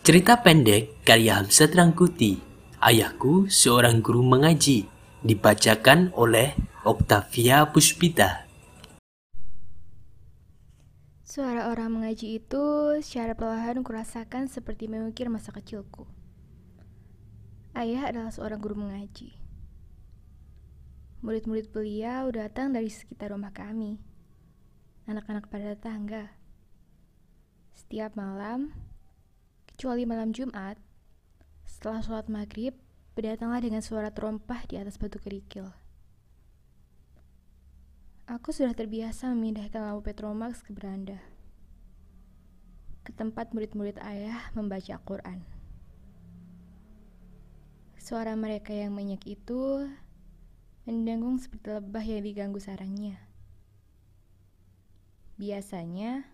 Cerita pendek karya Hamzat Rangkuti. Ayahku seorang guru mengaji. Dibacakan oleh Octavia Puspita. Suara orang mengaji itu secara perlahan kurasakan seperti mengukir masa kecilku. Ayah adalah seorang guru mengaji. Murid-murid beliau datang dari sekitar rumah kami. Anak-anak pada tetangga. Setiap malam, kecuali malam Jumat, setelah sholat maghrib, berdatanglah dengan suara terompah di atas batu kerikil. Aku sudah terbiasa memindahkan lampu Petromax ke beranda, ke tempat murid-murid ayah membaca Al-Quran. Suara mereka yang banyak itu mendengung seperti lebah yang diganggu sarangnya. Biasanya,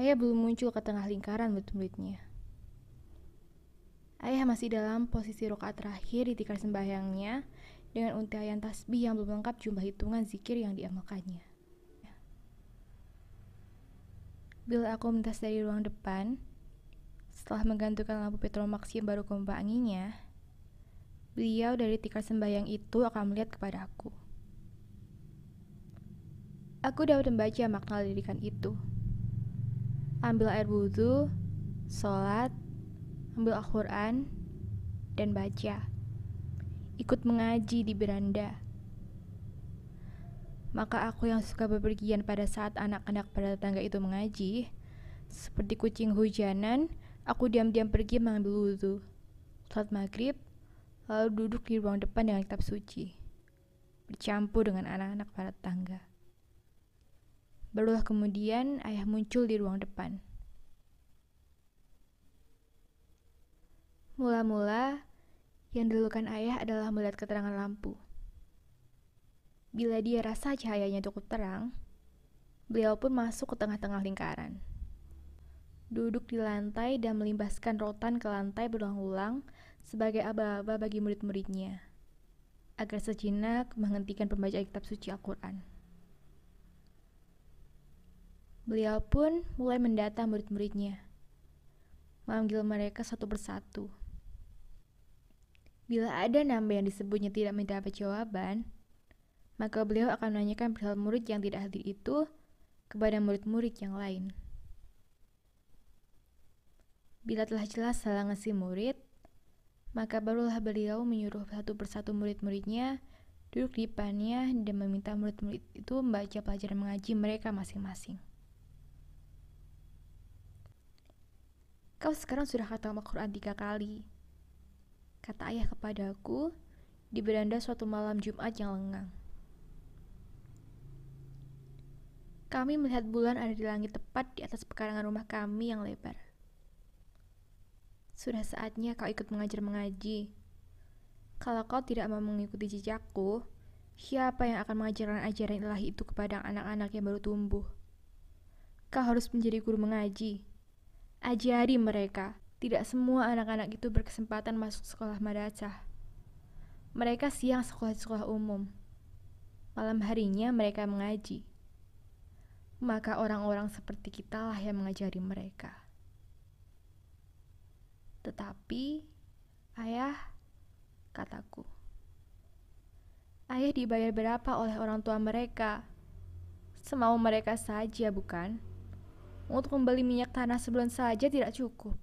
ayah belum muncul ke tengah lingkaran murid-muridnya. Ayah masih dalam posisi rokaat terakhir di tikar sembahyangnya dengan untayan tasbih yang belum lengkap jumlah hitungan zikir yang diamalkannya. Bila aku melintas dari ruang depan, setelah menggantungkan lampu petromax yang baru kompanginya, beliau dari tikar sembahyang itu akan melihat kepada aku. Aku dapat membaca makna lirikan itu. Ambil air wudhu, sholat, ambil Al-Quran, dan baca. Ikut mengaji di beranda. Maka aku yang suka bepergian pada saat anak-anak pada tetangga itu mengaji, seperti kucing hujanan, aku diam-diam pergi mengambil wudhu. Saat maghrib, lalu duduk di ruang depan dengan kitab suci, bercampur dengan anak-anak pada tetangga. Barulah kemudian ayah muncul di ruang depan. Mula-mula, yang dilakukan ayah adalah melihat keterangan lampu. Bila dia rasa cahayanya cukup terang, beliau pun masuk ke tengah-tengah lingkaran. Duduk di lantai dan melimbaskan rotan ke lantai berulang-ulang sebagai aba-aba bagi murid-muridnya, agar sejenak menghentikan pembacaan kitab suci Al-Quran. Beliau pun mulai mendata murid-muridnya, memanggil mereka satu persatu. Bila ada nama yang disebutnya tidak mendapat jawaban, maka beliau akan menanyakan perihal murid yang tidak hadir itu kepada murid-murid yang lain. Bila telah jelas salah ngasih murid, maka barulah beliau menyuruh satu persatu murid-muridnya duduk di depannya dan meminta murid-murid itu membaca pelajaran mengaji mereka masing-masing. Kau sekarang sudah kata Al-Quran tiga kali. Kata ayah kepadaku di beranda suatu malam Jumat yang lengang. Kami melihat bulan ada di langit tepat di atas pekarangan rumah kami yang lebar. Sudah saatnya kau ikut mengajar mengaji. Kalau kau tidak mau mengikuti jejakku, siapa yang akan mengajarkan ajaran ilahi itu kepada anak-anak yang baru tumbuh? Kau harus menjadi guru mengaji Ajari mereka, tidak semua anak-anak itu berkesempatan masuk sekolah madrasah. Mereka siang sekolah-sekolah umum. Malam harinya mereka mengaji. Maka orang-orang seperti kita lah yang mengajari mereka. Tetapi, ayah, kataku. Ayah dibayar berapa oleh orang tua mereka? Semau mereka saja, bukan? Untuk membeli minyak tanah sebulan saja tidak cukup.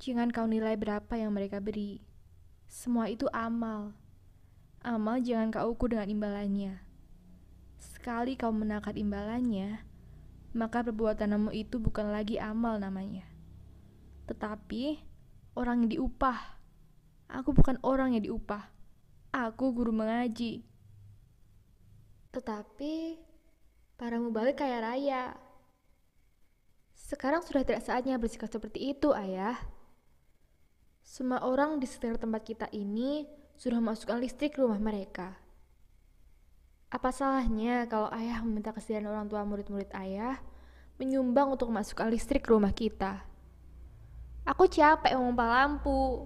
Jangan kau nilai berapa yang mereka beri. Semua itu amal. Amal jangan kau ukur dengan imbalannya. Sekali kau menakar imbalannya, maka perbuatanmu itu bukan lagi amal namanya. Tetapi orang yang diupah. Aku bukan orang yang diupah. Aku guru mengaji. Tetapi Para mubalik kaya raya. Sekarang sudah tidak saatnya bersikap seperti itu, ayah. Semua orang di sekitar tempat kita ini sudah memasukkan listrik rumah mereka. Apa salahnya kalau ayah meminta kesediaan orang tua murid-murid ayah menyumbang untuk memasukkan listrik rumah kita? Aku capek memompa lampu.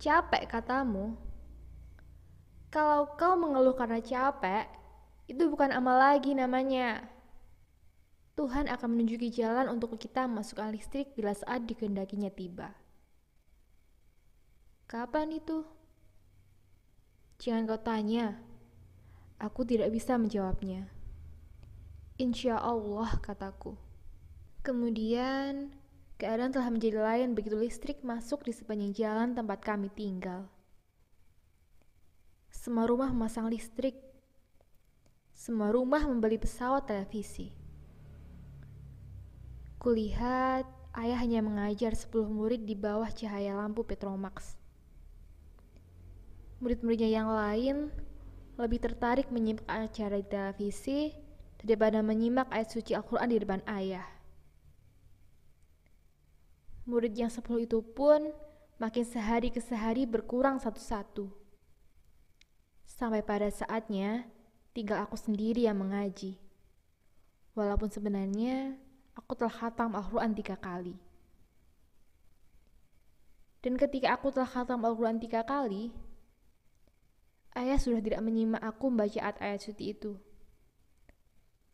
Capek katamu? Kalau kau mengeluh karena capek, itu bukan amal lagi namanya. Tuhan akan menunjuki jalan untuk kita masukkan listrik bila saat dikehendakinya tiba. Kapan itu? Jangan kau tanya. Aku tidak bisa menjawabnya. Insya Allah, kataku. Kemudian, keadaan telah menjadi lain begitu listrik masuk di sepanjang jalan tempat kami tinggal. Semua rumah memasang listrik. Semua rumah membeli pesawat televisi. Kulihat ayah hanya mengajar 10 murid di bawah cahaya lampu Petromax. Murid-muridnya yang lain lebih tertarik menyimak acara di televisi daripada menyimak ayat suci Al-Quran di depan ayah. Murid yang sepuluh itu pun makin sehari ke sehari berkurang satu-satu. Sampai pada saatnya, tinggal aku sendiri yang mengaji. Walaupun sebenarnya aku telah khatam Al-Quran tiga kali. Dan ketika aku telah khatam Al-Quran tiga kali, ayah sudah tidak menyimak aku membaca ayat-ayat suci itu.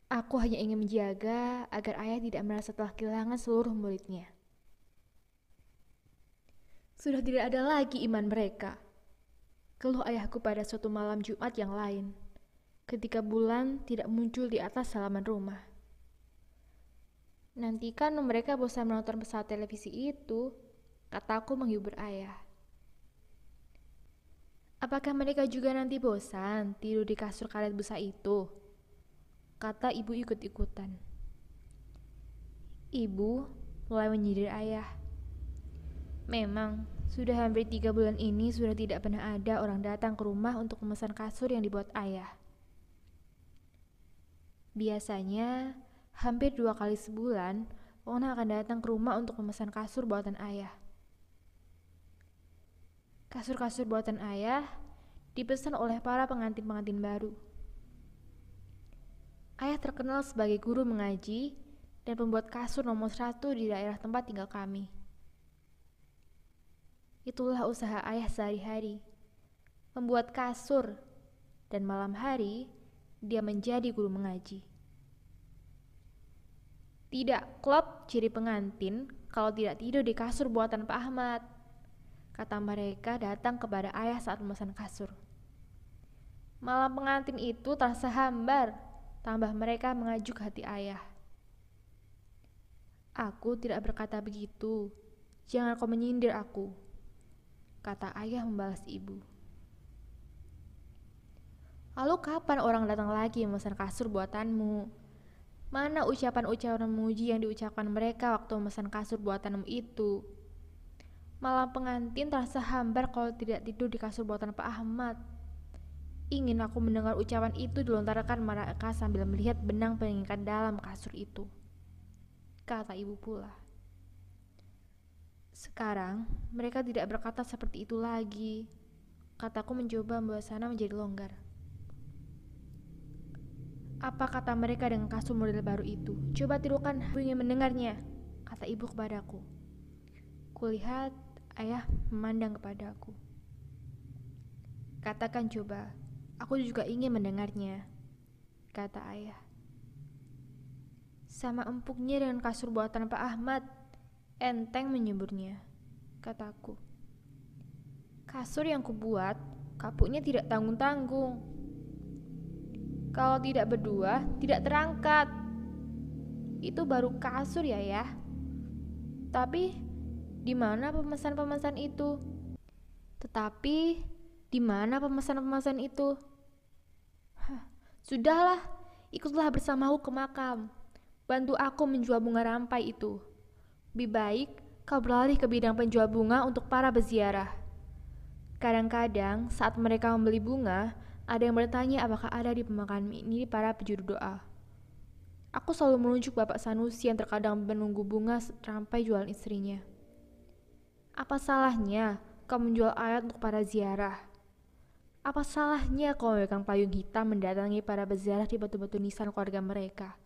Aku hanya ingin menjaga agar ayah tidak merasa telah kehilangan seluruh muridnya. Sudah tidak ada lagi iman mereka. Keluh ayahku pada suatu malam Jumat yang lain, ketika bulan tidak muncul di atas halaman rumah. Nanti kan mereka bosan menonton pesawat televisi itu, kataku menghibur ayah. Apakah mereka juga nanti bosan tidur di kasur karet busa itu? Kata ibu ikut-ikutan. Ibu mulai menyindir ayah. Memang, sudah hampir tiga bulan ini sudah tidak pernah ada orang datang ke rumah untuk memesan kasur yang dibuat ayah. Biasanya, hampir dua kali sebulan, orang akan datang ke rumah untuk memesan kasur buatan ayah. Kasur-kasur buatan ayah dipesan oleh para pengantin-pengantin baru. Ayah terkenal sebagai guru mengaji dan pembuat kasur nomor satu di daerah tempat tinggal kami. Itulah usaha ayah sehari-hari. Membuat kasur, dan malam hari dia menjadi guru mengaji. Tidak klop ciri pengantin kalau tidak tidur di kasur buatan Pak Ahmad. Kata mereka datang kepada ayah saat memesan kasur. Malam pengantin itu terasa hambar, tambah mereka mengajuk hati ayah. Aku tidak berkata begitu. Jangan kau menyindir aku kata ayah membalas ibu. Lalu kapan orang datang lagi memesan kasur buatanmu? Mana ucapan-ucapan memuji yang diucapkan mereka waktu memesan kasur buatanmu itu? Malam pengantin terasa hambar kalau tidak tidur di kasur buatan Pak Ahmad. Ingin aku mendengar ucapan itu dilontarkan mereka sambil melihat benang pengikat dalam kasur itu. Kata ibu pula. Sekarang, mereka tidak berkata seperti itu lagi. Kataku mencoba membawa sana menjadi longgar. Apa kata mereka dengan kasur model baru itu? Coba tirukan, aku ingin mendengarnya, kata ibu kepadaku. Kulihat ayah memandang kepadaku. Katakan coba, aku juga ingin mendengarnya, kata ayah. Sama empuknya dengan kasur buatan Pak Ahmad, Enteng menyebutnya, kataku. Kasur yang kubuat, kapuknya tidak tanggung-tanggung. Kalau tidak berdua, tidak terangkat. Itu baru kasur ya ya. Tapi, di mana pemesan-pemesan itu? Tetapi, di mana pemesan-pemesan itu? Hah, sudahlah, ikutlah bersamaku ke makam. Bantu aku menjual bunga rampai itu. Lebih baik kau beralih ke bidang penjual bunga untuk para beziarah. Kadang-kadang saat mereka membeli bunga, ada yang bertanya apakah ada di pemakaman ini para penjuru doa. Aku selalu menunjuk Bapak Sanusi yang terkadang menunggu bunga sampai jualan istrinya. Apa salahnya kau menjual ayat untuk para ziarah? Apa salahnya kau memegang payung hitam mendatangi para beziarah di batu-batu nisan keluarga mereka?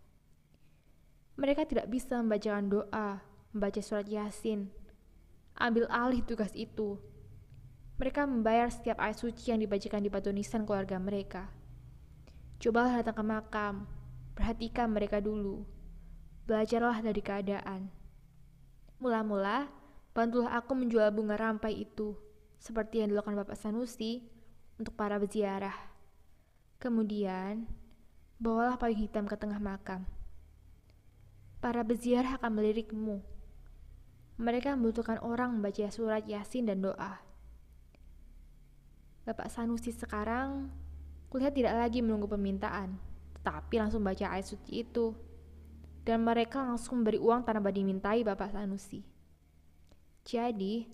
Mereka tidak bisa membacakan doa, membaca surat Yasin. Ambil alih tugas itu. Mereka membayar setiap ayat suci yang dibacakan di batu nisan keluarga mereka. Cobalah datang ke makam, perhatikan mereka dulu. Belajarlah dari keadaan. Mula-mula, bantulah aku menjual bunga rampai itu, seperti yang dilakukan Bapak Sanusi untuk para berziarah. Kemudian, bawalah payung hitam ke tengah makam. Para berziarah akan melirikmu. Mereka membutuhkan orang membaca surat Yasin dan doa. Bapak Sanusi sekarang kulihat tidak lagi menunggu permintaan, tetapi langsung baca ayat suci itu. Dan mereka langsung memberi uang tanpa dimintai Bapak Sanusi. Jadi,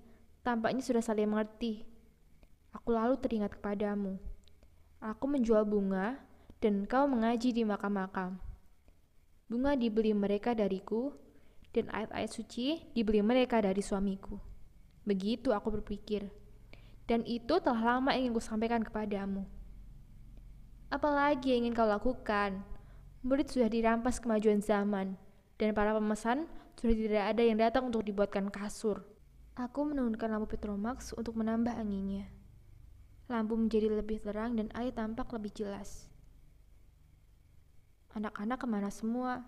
tampaknya sudah saling mengerti. Aku lalu teringat kepadamu. Aku menjual bunga dan kau mengaji di makam-makam. Bunga dibeli mereka dariku, dan ayat-ayat suci dibeli mereka dari suamiku. Begitu aku berpikir dan itu telah lama ingin kusampaikan kepadamu. Apalagi yang ingin kau lakukan? Murid sudah dirampas kemajuan zaman, dan para pemesan sudah tidak ada yang datang untuk dibuatkan kasur. Aku menurunkan lampu Petromax untuk menambah anginnya. Lampu menjadi lebih terang dan air tampak lebih jelas. Anak-anak ke mana semua?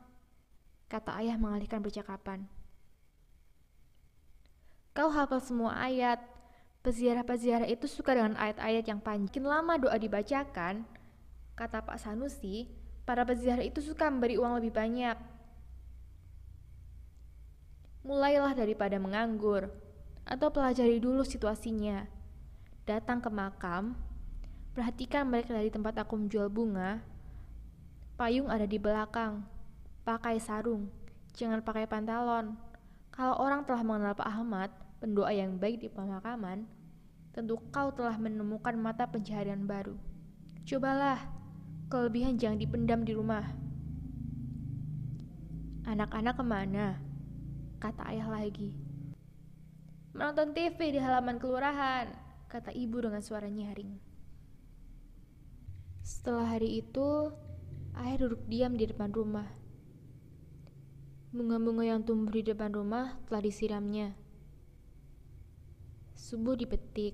Kata ayah mengalihkan percakapan. Kau hafal semua ayat, Peziarah-peziarah itu suka dengan ayat-ayat yang panjang lama doa dibacakan. Kata Pak Sanusi, para peziarah itu suka memberi uang lebih banyak. Mulailah daripada menganggur, atau pelajari dulu situasinya. Datang ke makam, perhatikan mereka dari tempat aku menjual bunga. Payung ada di belakang, pakai sarung, jangan pakai pantalon. Kalau orang telah mengenal Pak Ahmad, pendoa yang baik di pemakaman, tentu kau telah menemukan mata pencaharian baru. Cobalah, kelebihan jangan dipendam di rumah. Anak-anak ke mana? Kata ayah lagi. Menonton TV di halaman kelurahan, kata ibu dengan suara nyaring. Setelah hari itu, ayah duduk diam di depan rumah. Bunga-bunga yang tumbuh di depan rumah telah disiramnya. Subuh dipetik,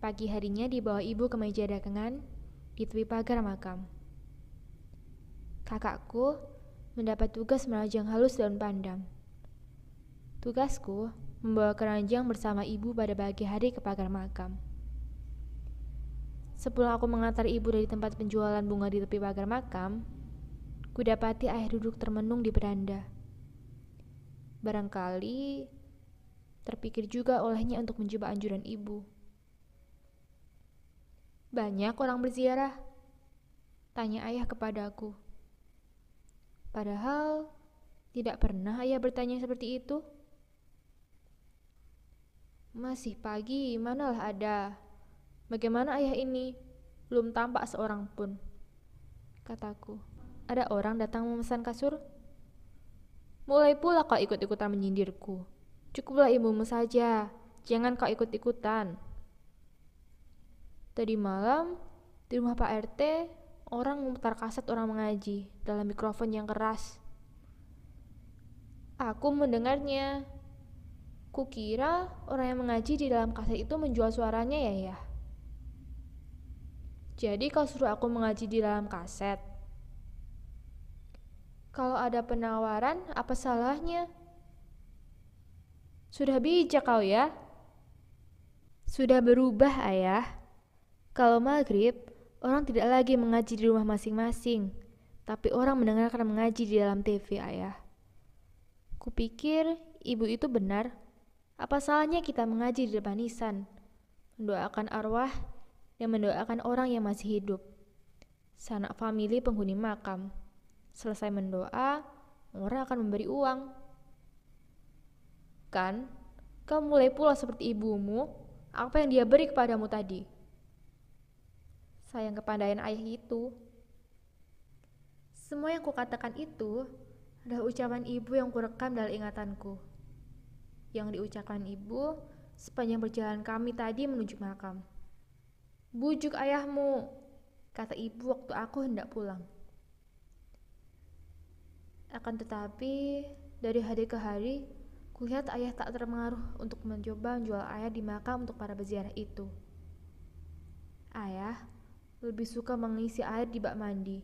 pagi harinya dibawa ibu ke meja dagangan di tepi pagar makam. Kakakku mendapat tugas meranjang halus daun pandan. Tugasku membawa keranjang bersama ibu pada pagi hari ke pagar makam. Sepulang aku mengantar ibu dari tempat penjualan bunga di tepi pagar makam, kudapati ayah duduk termenung di beranda. Barangkali Terpikir juga olehnya untuk mencoba anjuran ibu. Banyak orang berziarah. Tanya ayah kepadaku. Padahal tidak pernah ayah bertanya seperti itu. Masih pagi, manalah ada. Bagaimana ayah ini? Belum tampak seorang pun. Kataku. Ada orang datang memesan kasur? Mulai pula kau ikut-ikutan menyindirku. Cukuplah ibumu saja, jangan kau ikut-ikutan. Tadi malam, di rumah Pak RT, orang memutar kaset orang mengaji dalam mikrofon yang keras. Aku mendengarnya. Kukira orang yang mengaji di dalam kaset itu menjual suaranya ya ya. Jadi kau suruh aku mengaji di dalam kaset. Kalau ada penawaran, apa salahnya? Sudah bijak kau ya. Sudah berubah ayah. Kalau maghrib, orang tidak lagi mengaji di rumah masing-masing, tapi orang mendengarkan mengaji di dalam TV ayah. Kupikir ibu itu benar. Apa salahnya kita mengaji di depan nisan, mendoakan arwah dan mendoakan orang yang masih hidup. Sanak famili penghuni makam. Selesai mendoa, orang akan memberi uang. Kan, kau mulai pula seperti ibumu, apa yang dia beri kepadamu tadi. Sayang kepandaian ayah itu. Semua yang kukatakan itu adalah ucapan ibu yang kurekam dalam ingatanku. Yang diucapkan ibu sepanjang perjalanan kami tadi menuju makam. Bujuk ayahmu, kata ibu waktu aku hendak pulang. Akan tetapi, dari hari ke hari, Kulihat ayah tak terpengaruh untuk mencoba menjual ayah di makam untuk para peziarah itu. Ayah lebih suka mengisi air di bak mandi.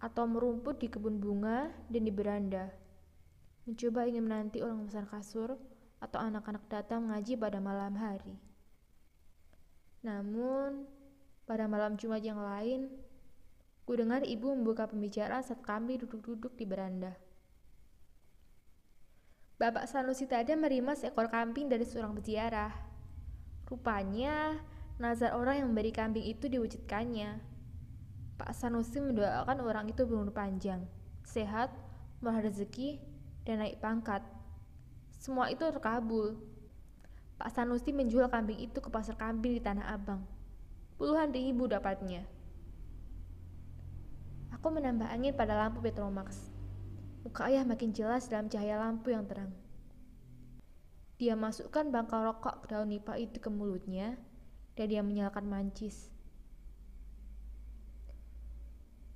atau merumput di kebun bunga dan di beranda. Mencoba ingin menanti orang memesan kasur atau anak-anak datang mengaji pada malam hari. Namun, pada malam Jumat yang lain, ku dengar ibu membuka pembicaraan saat kami duduk-duduk di beranda. Bapak Sanusi tadi menerima seekor kambing dari seorang peziarah. Rupanya, nazar orang yang memberi kambing itu diwujudkannya. Pak Sanusi mendoakan orang itu berumur panjang, sehat, murah rezeki, dan naik pangkat. Semua itu terkabul. Pak Sanusi menjual kambing itu ke pasar kambing di Tanah Abang. Puluhan ribu dapatnya. Aku menambah angin pada lampu Petromax. Muka ayah makin jelas dalam cahaya lampu yang terang. Dia masukkan bangkal rokok ke daun nipah itu ke mulutnya, dan dia menyalakan mancis.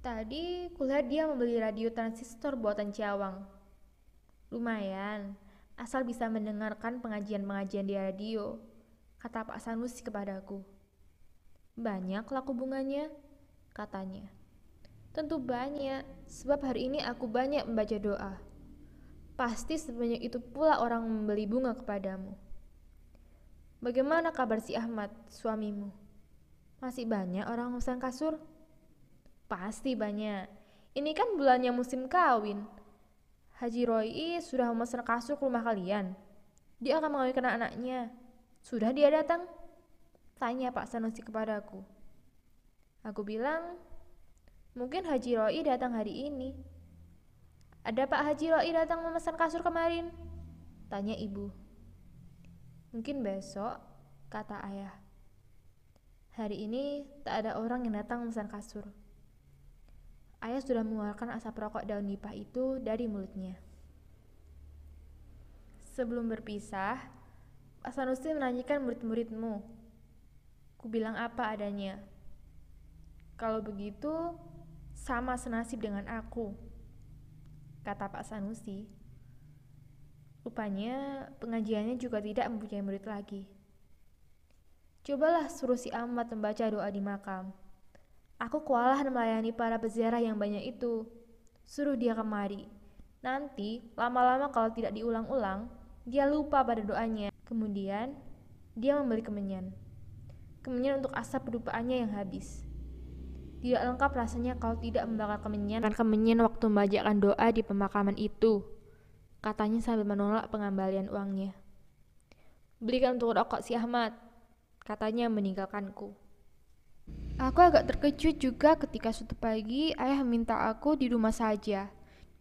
Tadi kulihat dia membeli radio transistor buatan Ciawang. Lumayan, asal bisa mendengarkan pengajian-pengajian di radio, kata Pak Sanusi kepadaku. Banyak laku bunganya, katanya. Tentu banyak, sebab hari ini aku banyak membaca doa. Pasti sebanyak itu pula orang membeli bunga kepadamu. Bagaimana kabar si Ahmad, suamimu? Masih banyak orang memesan kasur? Pasti banyak. Ini kan bulannya musim kawin. Haji Roy sudah memesan kasur ke rumah kalian. Dia akan mengawinkan anaknya. Sudah dia datang? Tanya Pak Sanusi kepadaku. Aku bilang, Mungkin Haji Roi datang hari ini. Ada Pak Haji Roi datang memesan kasur kemarin? Tanya ibu. Mungkin besok, kata ayah. Hari ini tak ada orang yang datang memesan kasur. Ayah sudah mengeluarkan asap rokok daun nipah itu dari mulutnya. Sebelum berpisah, Pak Sanusi menanyakan murid-muridmu. Ku bilang apa adanya. Kalau begitu, sama senasib dengan aku, kata Pak Sanusi. Rupanya pengajiannya juga tidak mempunyai murid lagi. Cobalah suruh si Ahmad membaca doa di makam. Aku kewalahan melayani para peziarah yang banyak itu. Suruh dia kemari. Nanti, lama-lama kalau tidak diulang-ulang, dia lupa pada doanya. Kemudian, dia membeli kemenyan. Kemenyan untuk asap kedupaannya yang habis. Tidak lengkap rasanya kalau tidak membakar kemenyan dan kemenyan waktu membacakan doa di pemakaman itu. Katanya sambil menolak pengembalian uangnya. Belikan untuk rokok si Ahmad. Katanya meninggalkanku. Aku agak terkejut juga ketika suatu pagi ayah meminta aku di rumah saja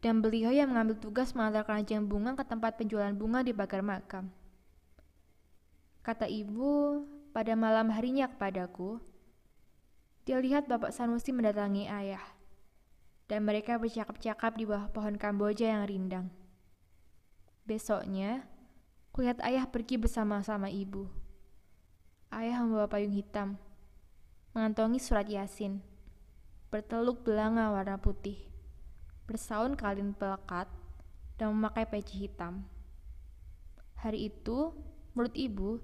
dan beliau yang mengambil tugas mengantarkan ajang bunga ke tempat penjualan bunga di pagar makam. Kata ibu pada malam harinya kepadaku, dia lihat Bapak Sanusi mendatangi ayah, dan mereka bercakap-cakap di bawah pohon Kamboja yang rindang. Besoknya, kulihat ayah pergi bersama-sama ibu. Ayah membawa payung hitam, mengantongi surat Yasin, berteluk belanga warna putih, bersaun kalin pelekat, dan memakai peci hitam. Hari itu, menurut ibu,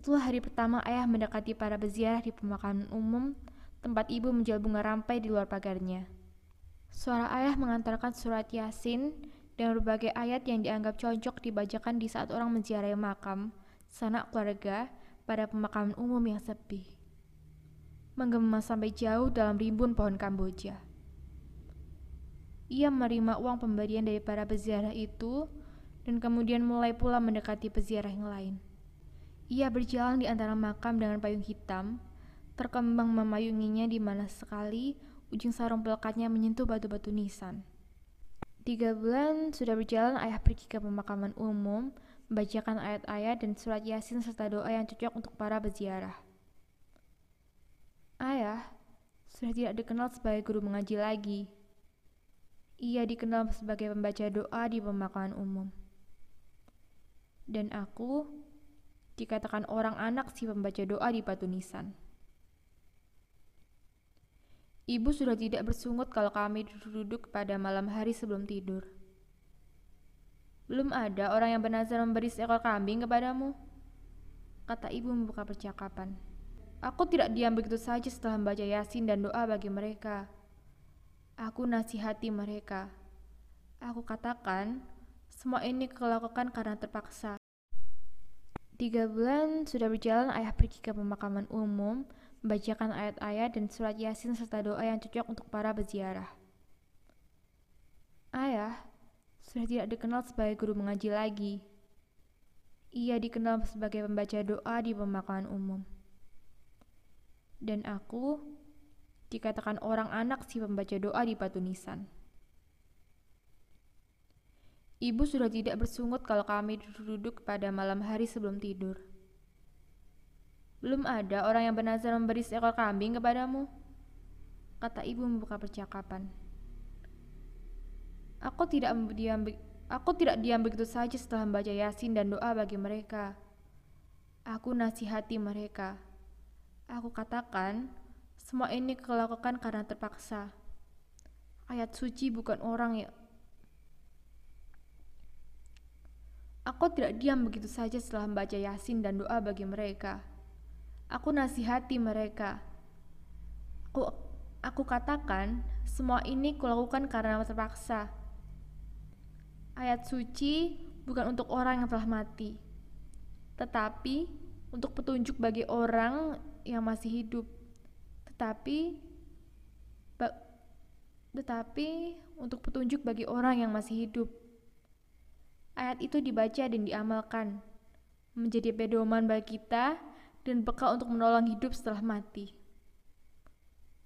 Itulah hari pertama ayah mendekati para peziarah di pemakaman umum, tempat ibu menjual bunga rampai di luar pagarnya. Suara ayah mengantarkan surat Yasin dan berbagai ayat yang dianggap cocok dibacakan di saat orang menziarahi makam, sanak keluarga, pada pemakaman umum yang sepi. Menggema sampai jauh dalam rimbun pohon Kamboja. Ia menerima uang pemberian dari para peziarah itu dan kemudian mulai pula mendekati peziarah yang lain. Ia berjalan di antara makam dengan payung hitam, terkembang memayunginya di mana sekali ujung sarung pelekatnya menyentuh batu-batu nisan. Tiga bulan sudah berjalan ayah pergi ke pemakaman umum, membacakan ayat-ayat dan surat yasin serta doa yang cocok untuk para peziarah. Ayah sudah tidak dikenal sebagai guru mengaji lagi. Ia dikenal sebagai pembaca doa di pemakaman umum. Dan aku dikatakan orang anak si pembaca doa di batu nisan. Ibu sudah tidak bersungut kalau kami duduk-duduk pada malam hari sebelum tidur. Belum ada orang yang bernazar memberi seekor kambing kepadamu. Kata ibu membuka percakapan. Aku tidak diam begitu saja setelah membaca yasin dan doa bagi mereka. Aku nasihati mereka. Aku katakan, semua ini kulakukan karena terpaksa. Tiga bulan sudah berjalan ayah pergi ke pemakaman umum, membacakan ayat-ayat dan surat yasin serta doa yang cocok untuk para peziarah. Ayah sudah tidak dikenal sebagai guru mengaji lagi. Ia dikenal sebagai pembaca doa di pemakaman umum. Dan aku dikatakan orang anak si pembaca doa di batu nisan. Ibu sudah tidak bersungut kalau kami duduk-duduk pada malam hari sebelum tidur. Belum ada orang yang benar-benar memberi seekor kambing kepadamu, kata ibu membuka percakapan. Aku tidak diam, aku tidak diam begitu saja setelah membaca yasin dan doa bagi mereka. Aku nasihati mereka. Aku katakan, semua ini kulakukan karena terpaksa. Ayat suci bukan orang yang Aku tidak diam begitu saja setelah membaca Yasin dan doa bagi mereka. Aku nasihati mereka. Aku, aku katakan, semua ini kulakukan karena terpaksa. Ayat suci bukan untuk orang yang telah mati, tetapi untuk petunjuk bagi orang yang masih hidup. Tetapi tetapi untuk petunjuk bagi orang yang masih hidup. Ayat itu dibaca dan diamalkan, menjadi pedoman bagi kita dan bekal untuk menolong hidup setelah mati.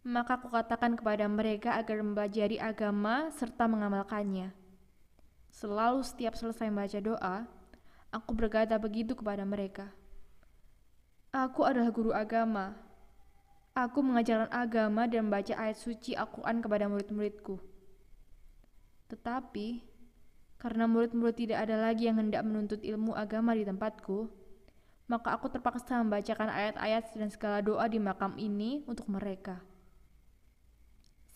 Maka aku katakan kepada mereka agar mempelajari agama serta mengamalkannya. Selalu setiap selesai membaca doa, aku berkata begitu kepada mereka. Aku adalah guru agama. Aku mengajarkan agama dan membaca ayat suci Al-Quran kepada murid-muridku. Tetapi, karena murid-murid tidak ada lagi yang hendak menuntut ilmu agama di tempatku, maka aku terpaksa membacakan ayat-ayat dan segala doa di makam ini untuk mereka.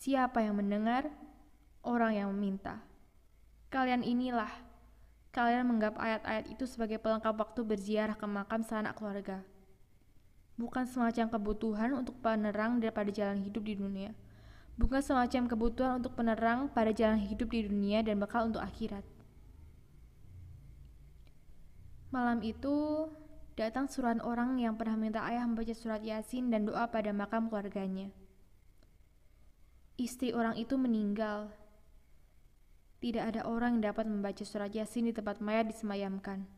Siapa yang mendengar? Orang yang meminta. Kalian inilah. Kalian menganggap ayat-ayat itu sebagai pelengkap waktu berziarah ke makam sanak keluarga. Bukan semacam kebutuhan untuk penerang daripada jalan hidup di dunia. Bukan semacam kebutuhan untuk penerang pada jalan hidup di dunia dan bekal untuk akhirat. Malam itu, datang suruhan orang yang pernah minta ayah membaca surat Yasin dan doa pada makam keluarganya. Istri orang itu meninggal. Tidak ada orang yang dapat membaca surat Yasin di tempat mayat disemayamkan.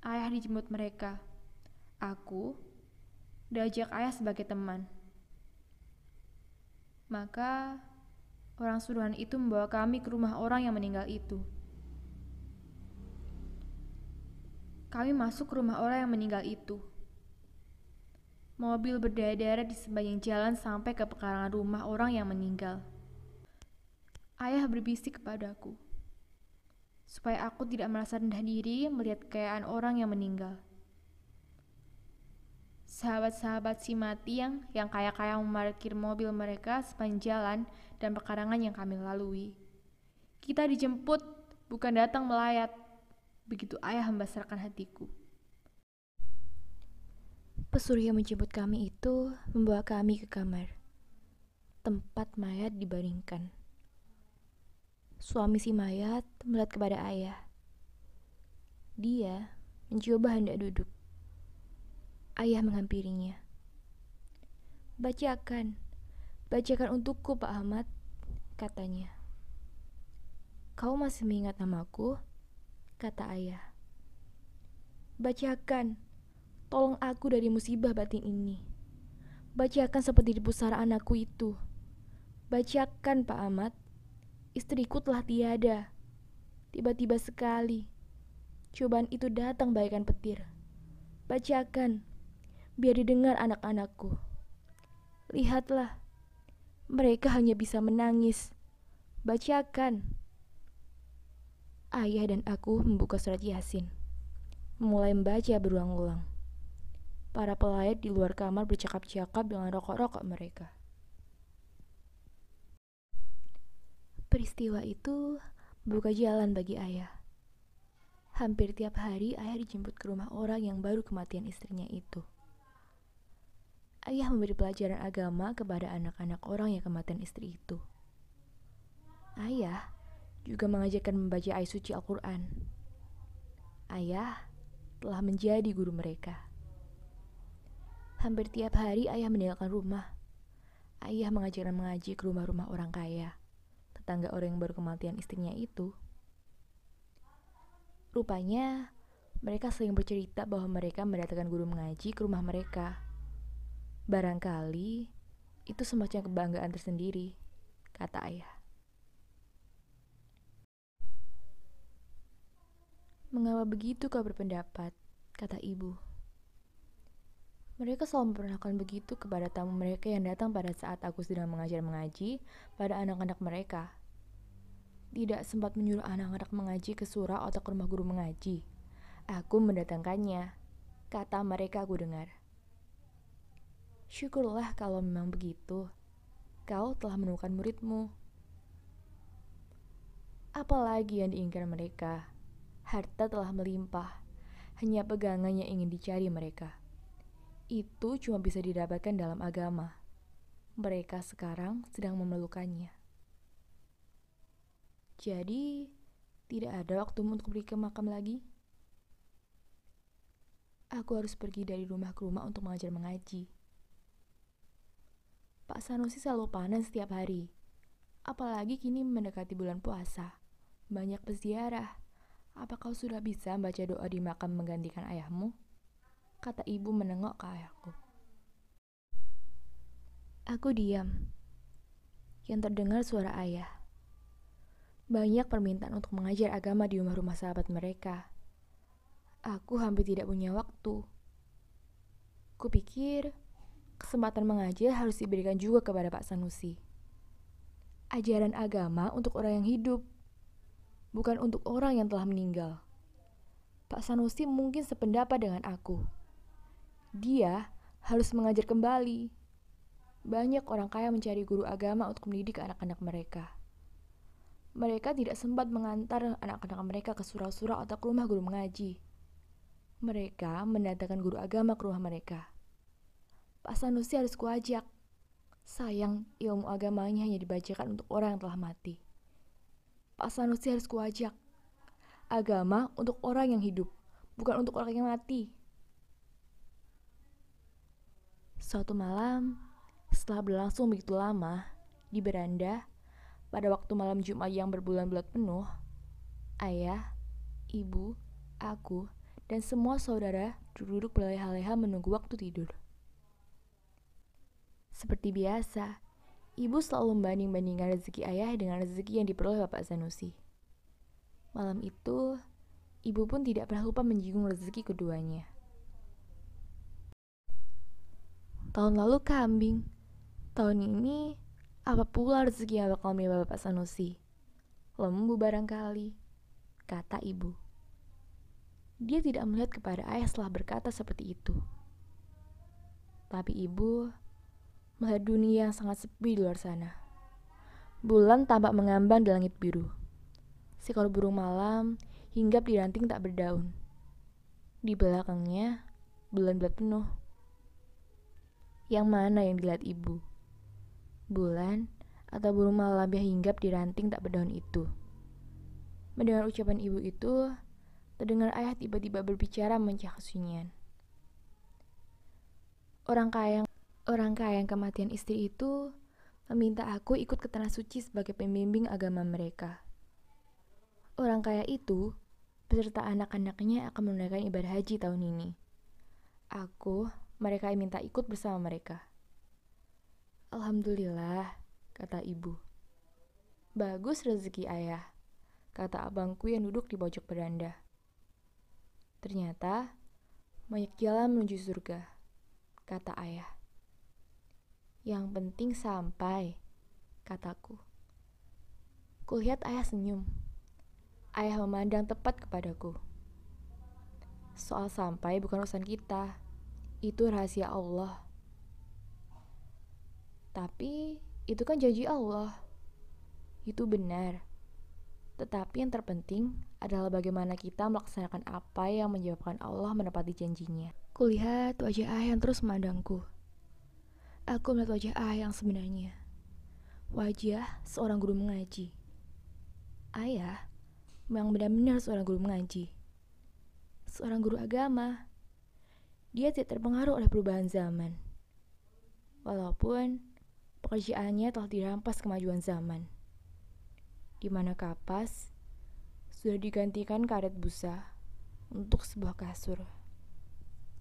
Ayah dijemput mereka. Aku diajak ayah sebagai teman. Maka orang suruhan itu membawa kami ke rumah orang yang meninggal itu. Kami masuk ke rumah orang yang meninggal itu. Mobil berdarah-darah di sepanjang jalan sampai ke pekarangan rumah orang yang meninggal. Ayah berbisik kepadaku, supaya aku tidak merasa rendah diri melihat kekayaan orang yang meninggal. Sahabat-sahabat si mati yang, yang kaya-kaya memarkir mobil mereka sepanjang jalan dan pekarangan yang kami lalui. Kita dijemput, bukan datang melayat. Begitu ayah membesarkan hatiku. Pesuruh yang menjemput kami itu membawa kami ke kamar. Tempat mayat dibaringkan. Suami si mayat melihat kepada ayah. Dia mencoba hendak duduk. Ayah menghampirinya. Bacakan, bacakan untukku Pak Ahmad, katanya. Kau masih mengingat namaku? Kata ayah. Bacakan, tolong aku dari musibah batin ini. Bacakan seperti di pusara anakku itu. Bacakan, Pak Ahmad. Istriku telah tiada. Tiba-tiba sekali, cobaan itu datang bagaikan petir. Bacakan, biar didengar anak-anakku. Lihatlah, mereka hanya bisa menangis. Bacakan. Ayah dan aku membuka surat Yasin, mulai membaca berulang-ulang. Para pelayat di luar kamar bercakap-cakap dengan rokok-rokok mereka. Peristiwa itu membuka jalan bagi ayah. Hampir tiap hari ayah dijemput ke rumah orang yang baru kematian istrinya itu. Ayah memberi pelajaran agama kepada anak-anak orang yang kematian istri itu. Ayah juga mengajarkan membaca ayat suci Al-Quran. Ayah telah menjadi guru mereka. Hampir tiap hari ayah meninggalkan rumah. Ayah mengajarkan mengaji ke rumah-rumah orang kaya, tetangga orang yang baru kematian istrinya itu. Rupanya, mereka sering bercerita bahwa mereka mendatangkan guru mengaji ke rumah mereka. Barangkali itu semacam kebanggaan tersendiri, kata ayah. Mengapa begitu kau berpendapat? kata ibu. Mereka selalu memperlakukan begitu kepada tamu mereka yang datang pada saat aku sedang mengajar mengaji pada anak-anak mereka. Tidak sempat menyuruh anak-anak mengaji ke surau atau ke rumah guru mengaji. Aku mendatangkannya, kata mereka aku dengar. Syukurlah kalau memang begitu. Kau telah menemukan muridmu. Apalagi yang diinginkan mereka? Harta telah melimpah, hanya pegangan yang ingin dicari mereka. Itu cuma bisa didapatkan dalam agama. Mereka sekarang sedang memerlukannya. Jadi, tidak ada waktu untuk pergi ke makam lagi. Aku harus pergi dari rumah ke rumah untuk mengajar mengaji. Pak Sanusi selalu panen setiap hari. Apalagi kini mendekati bulan puasa. Banyak peziarah. Apa kau sudah bisa baca doa di makam menggantikan ayahmu? Kata ibu menengok ke ayahku. Aku diam. Yang terdengar suara ayah. Banyak permintaan untuk mengajar agama di rumah-rumah sahabat mereka. Aku hampir tidak punya waktu. Kupikir kesempatan mengajar harus diberikan juga kepada Pak Sanusi. Ajaran agama untuk orang yang hidup bukan untuk orang yang telah meninggal. Pak Sanusi mungkin sependapat dengan aku. Dia harus mengajar kembali. Banyak orang kaya mencari guru agama untuk mendidik anak-anak mereka. Mereka tidak sempat mengantar anak-anak mereka ke surau-surau atau ke rumah guru mengaji. Mereka mendatangkan guru agama ke rumah mereka. Pak Sanusi harus kuajak. Sayang, ilmu agamanya hanya dibacakan untuk orang yang telah mati. Pak Sanusi harus kuajak. Agama untuk orang yang hidup, bukan untuk orang yang mati. Suatu malam, setelah berlangsung begitu lama, di beranda, pada waktu malam Jumat yang berbulan-bulan penuh, ayah, ibu, aku, dan semua saudara duduk berleha-leha menunggu waktu tidur. Seperti biasa, Ibu selalu membanding-bandingkan rezeki ayah dengan rezeki yang diperoleh Bapak Sanusi. Malam itu, ibu pun tidak pernah lupa menyinggung rezeki keduanya. Tahun lalu kambing. Tahun ini, apa pula rezeki yang bakal menimba Bapak Sanusi? Lembu barangkali, kata ibu. Dia tidak melihat kepada ayah setelah berkata seperti itu. Tapi ibu melihat dunia yang sangat sepi di luar sana. Bulan tampak mengambang di langit biru. Seekor burung malam hinggap di ranting tak berdaun. Di belakangnya, bulan-bulan penuh. Yang mana yang dilihat ibu? Bulan atau burung malam yang hinggap di ranting tak berdaun itu? Mendengar ucapan ibu itu, terdengar ayah tiba-tiba berbicara mencah kesunyian. Orang kaya Orang kaya yang kematian istri itu meminta aku ikut ke tanah suci sebagai pembimbing agama mereka. Orang kaya itu beserta anak-anaknya akan menunaikan ibadah haji tahun ini. Aku, mereka minta ikut bersama mereka. Alhamdulillah, kata ibu. Bagus rezeki ayah, kata abangku yang duduk di pojok beranda. Ternyata, banyak jalan menuju surga, kata ayah. Yang penting sampai, kataku. Kulihat ayah senyum. Ayah memandang tepat kepadaku. Soal sampai bukan urusan kita. Itu rahasia Allah. Tapi itu kan janji Allah. Itu benar. Tetapi yang terpenting adalah bagaimana kita melaksanakan apa yang menyebabkan Allah menepati janjinya. Kulihat wajah ayah yang terus memandangku. Aku melihat wajah ayah yang sebenarnya. Wajah seorang guru mengaji Ayah memang benar-benar seorang guru mengaji. Seorang guru agama. Dia tidak terpengaruh oleh perubahan zaman. Walaupun pekerjaannya telah dirampas kemajuan zaman. Di mana kapas sudah digantikan karet busa untuk sebuah kasur.